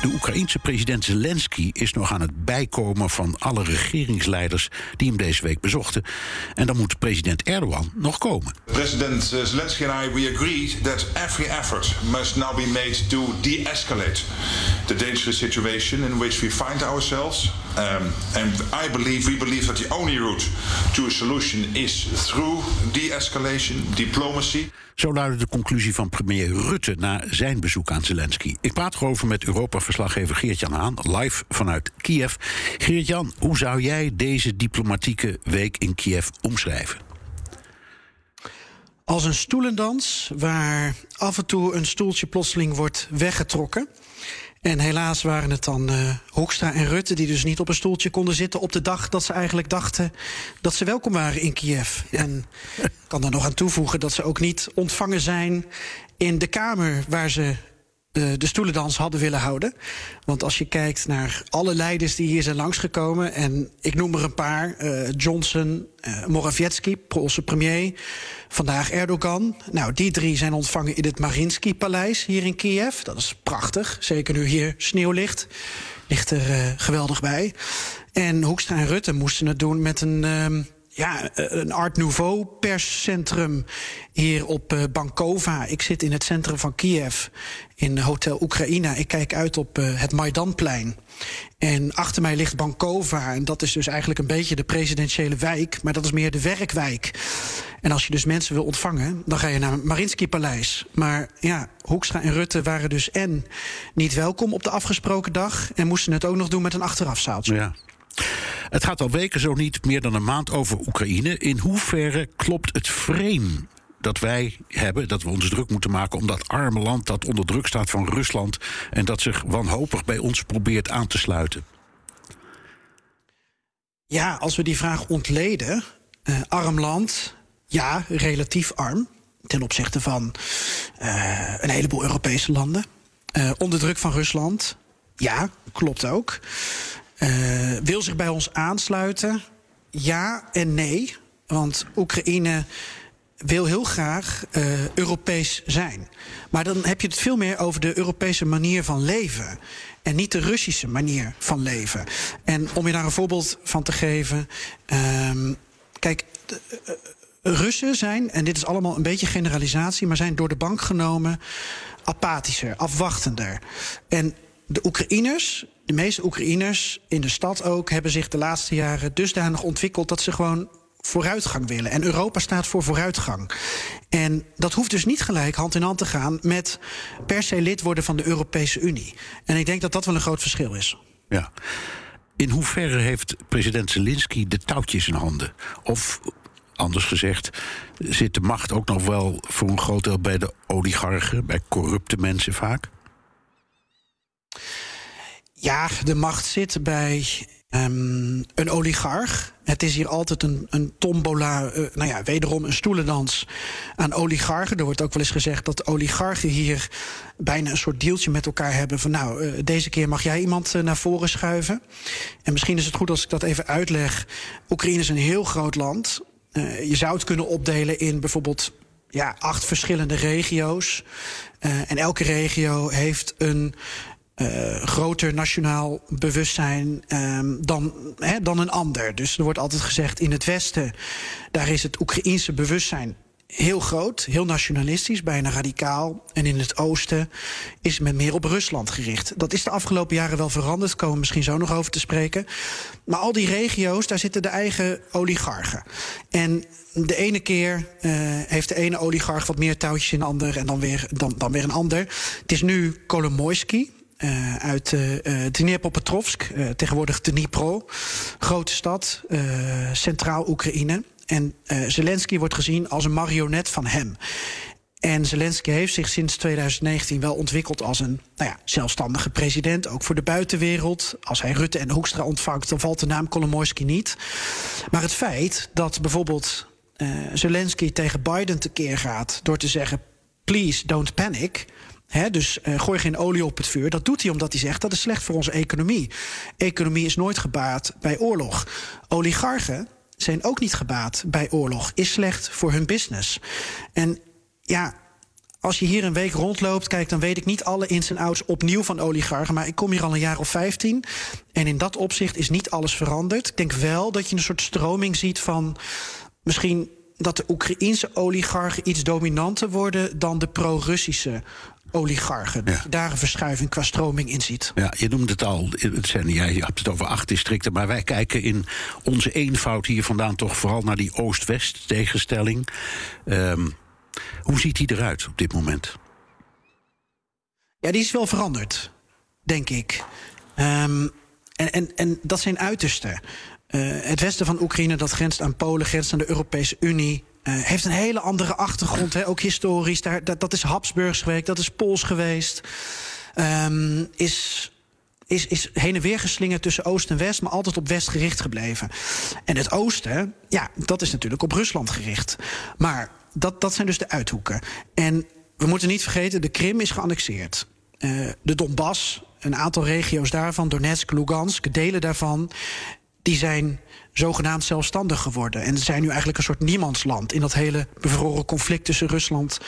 De Oekraïense president Zelensky is nog aan het bijkomen van alle regeringsleiders die hem deze week bezochten. En dan moet president Erdogan nog komen. President Zelensky and I we agreed that every effort must now be made to de-escalate the dangerous situation in which we find ourselves. Um, and I believe we believe that the only route to a solution is through de-escalation, diplomacy. Zo luidde de conclusie van premier Rutte na zijn bezoek aan Zelensky. Ik praat erover met Europa-verslaggever Geert-Jan Haan, live vanuit Kiev. Geert-Jan, hoe zou jij deze diplomatieke week in Kiev omschrijven? Als een stoelendans waar af en toe een stoeltje plotseling wordt weggetrokken. En helaas waren het dan uh, Hoekstra en Rutte die dus niet op een stoeltje konden zitten op de dag dat ze eigenlijk dachten dat ze welkom waren in Kiev. Ja. En ik kan er nog aan toevoegen dat ze ook niet ontvangen zijn in de kamer waar ze de stoelendans hadden willen houden. Want als je kijkt naar alle leiders die hier zijn langsgekomen... en ik noem er een paar, uh, Johnson, uh, Morawiecki, Poolse premier... vandaag Erdogan. Nou, die drie zijn ontvangen in het Marinsky-paleis hier in Kiev. Dat is prachtig, zeker nu hier sneeuw ligt. Er geweldig bij. En Hoekstra en Rutte moesten het doen met een... Ja, een Art Nouveau perscentrum hier op uh, Bankova. Ik zit in het centrum van Kiev, in Hotel Oekraïna. Ik kijk uit op uh, het Maidanplein. En achter mij ligt Bankova. En dat is dus eigenlijk een beetje de presidentiële wijk. Maar dat is meer de werkwijk. En als je dus mensen wil ontvangen, dan ga je naar het Marinsky Paleis. Maar ja, Hoekstra en Rutte waren dus en niet welkom op de afgesproken dag. En moesten het ook nog doen met een achterafzaaltje. Ja. Het gaat al weken zo niet meer dan een maand over Oekraïne. In hoeverre klopt het frame dat wij hebben, dat we ons druk moeten maken om dat arme land dat onder druk staat van Rusland en dat zich wanhopig bij ons probeert aan te sluiten? Ja, als we die vraag ontleden, uh, arm land, ja, relatief arm ten opzichte van uh, een heleboel Europese landen. Uh, onder druk van Rusland, ja, klopt ook. Uh, wil zich bij ons aansluiten? Ja en nee. Want Oekraïne wil heel graag uh, Europees zijn. Maar dan heb je het veel meer over de Europese manier van leven. En niet de Russische manier van leven. En om je daar een voorbeeld van te geven. Um, kijk. De, uh, Russen zijn, en dit is allemaal een beetje generalisatie, maar zijn door de bank genomen apathischer, afwachtender. En de Oekraïners, de meeste Oekraïners in de stad ook, hebben zich de laatste jaren dusdanig ontwikkeld dat ze gewoon vooruitgang willen. En Europa staat voor vooruitgang. En dat hoeft dus niet gelijk hand in hand te gaan met per se lid worden van de Europese Unie. En ik denk dat dat wel een groot verschil is. Ja. In hoeverre heeft president Zelensky de touwtjes in handen? Of anders gezegd, zit de macht ook nog wel voor een groot deel bij de oligarchen, bij corrupte mensen vaak? Ja, de macht zit bij um, een oligarch. Het is hier altijd een, een tombola, uh, nou ja, wederom een stoelendans aan oligarchen. Er wordt ook wel eens gezegd dat oligarchen hier bijna een soort deeltje met elkaar hebben. Van nou, uh, deze keer mag jij iemand uh, naar voren schuiven. En misschien is het goed als ik dat even uitleg. Oekraïne is een heel groot land. je zou het kunnen opdelen in bijvoorbeeld ja, acht verschillende regio's. en elke regio heeft een uh, groter nationaal bewustzijn um, dan, hè, dan een ander. Dus er wordt altijd gezegd in het Westen, daar is het Oekraïense bewustzijn heel groot, heel nationalistisch, bijna radicaal. En in het oosten is men meer op Rusland gericht. Dat is de afgelopen jaren wel veranderd, komen we misschien zo nog over te spreken. Maar al die regio's, daar zitten de eigen oligarchen. En de ene keer uh, heeft de ene oligarch wat meer touwtjes in de ander en dan weer, dan, dan weer een ander. Het is nu Kolomoisky, uh, uit uh, Dnipropetrovsk, uh, tegenwoordig Dnipro, grote stad, Centraal Oekraïne. En Zelensky wordt gezien als een marionet van hem. En Zelensky heeft zich sinds 2019 wel ontwikkeld als een nou ja, zelfstandige president, ook voor de buitenwereld. Als hij Rutte en Hoekstra ontvangt, dan valt de naam Kolomoisky niet. Maar het feit dat bijvoorbeeld uh, Zelensky tegen Biden tekeer gaat door te zeggen: please don't panic. Dus uh, gooi geen olie op het vuur. Dat doet hij omdat hij zegt dat is slecht voor onze economie. Economie is nooit gebaat bij oorlog. Oligarchen zijn ook niet gebaat bij oorlog. Is slecht voor hun business. En ja, als je hier een week rondloopt, kijk, dan weet ik niet alle ins en outs opnieuw van oligarchen. Maar ik kom hier al een jaar of 15. En in dat opzicht is niet alles veranderd. Ik denk wel dat je een soort stroming ziet van misschien dat de Oekraïense oligarchen iets dominanter worden dan de pro-Russische oligarchen. Dat je daar een verschuiving qua stroming in ziet. Ja, je noemde het al, het zijn, jij hebt het over acht districten... maar wij kijken in onze eenvoud hier vandaan toch vooral naar die Oost-West tegenstelling. Um, hoe ziet die eruit op dit moment? Ja, die is wel veranderd, denk ik. Um, en, en, en dat zijn uitersten. Uh, het westen van Oekraïne, dat grenst aan Polen, grenst aan de Europese Unie. Uh, heeft een hele andere achtergrond, ook historisch. Daar, dat, dat is Habsburgs geweest, dat is Pools geweest. Um, is is, is heen en weer geslingerd tussen Oost en West, maar altijd op West gericht gebleven. En het Oosten, ja, dat is natuurlijk op Rusland gericht. Maar dat, dat zijn dus de uithoeken. En we moeten niet vergeten, de Krim is geannexeerd. Uh, de Donbass, een aantal regio's daarvan, Donetsk, Lugansk, delen daarvan, die zijn zogenaamd zelfstandig geworden. En zijn nu eigenlijk een soort niemandsland in dat hele bevroren conflict tussen Rusland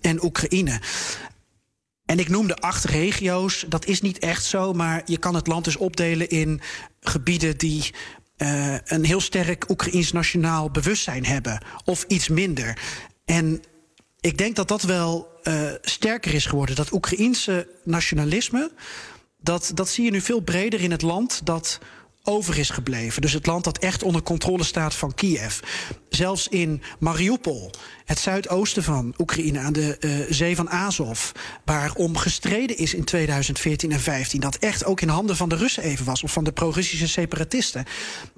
en Oekraïne. En ik noemde acht regio's. Dat is niet echt zo, maar je kan het land dus opdelen in gebieden die uh, een heel sterk Oekraïns nationaal bewustzijn hebben, of iets minder. En ik denk dat dat wel uh, sterker is geworden. Dat Oekraïense nationalisme, dat, dat zie je nu veel breder in het land dat over is gebleven. Dus het land dat echt onder controle staat van Kiev. Zelfs in Mariupol, het zuidoosten van Oekraïne aan de uh, zee van Azov, waar om gestreden is in 2014 en 15, dat echt ook in handen van de Russen even was, of van de pro-Russische separatisten.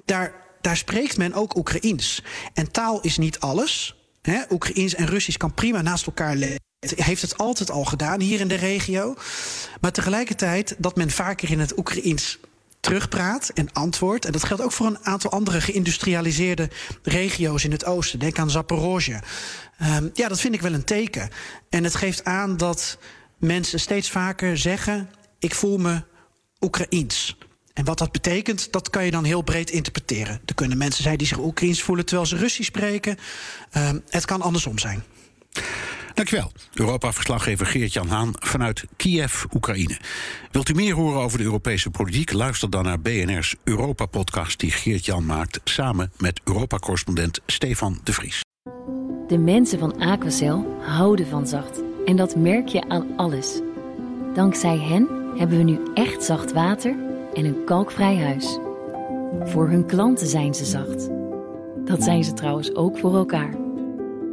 Daar, daar spreekt men ook Oekraïens. En taal is niet alles. He, Oekraïens en Russisch kan prima naast elkaar leven. Het heeft het altijd al gedaan hier in de regio. Maar tegelijkertijd dat men vaker in het Oekraïens terugpraat en antwoordt. En dat geldt ook voor een aantal andere geïndustrialiseerde regio's in het oosten. Denk aan Zaporozhye. Um, ja, dat vind ik wel een teken. En het geeft aan dat mensen steeds vaker zeggen: Ik voel me Oekraïens. En wat dat betekent, dat kan je dan heel breed interpreteren. Er kunnen mensen zijn die zich Oekraïens voelen terwijl ze Russisch spreken. Um, het kan andersom zijn. Dankjewel. Europa-verslaggever Geert-Jan Haan vanuit Kiev, Oekraïne. Wilt u meer horen over de Europese politiek? Luister dan naar BNR's Europa-podcast die Geert-Jan maakt... samen met Europa-correspondent Stefan de Vries. De mensen van Aquacel houden van zacht. En dat merk je aan alles. Dankzij hen hebben we nu echt zacht water en een kalkvrij huis. Voor hun klanten zijn ze zacht. Dat zijn ze trouwens ook voor elkaar.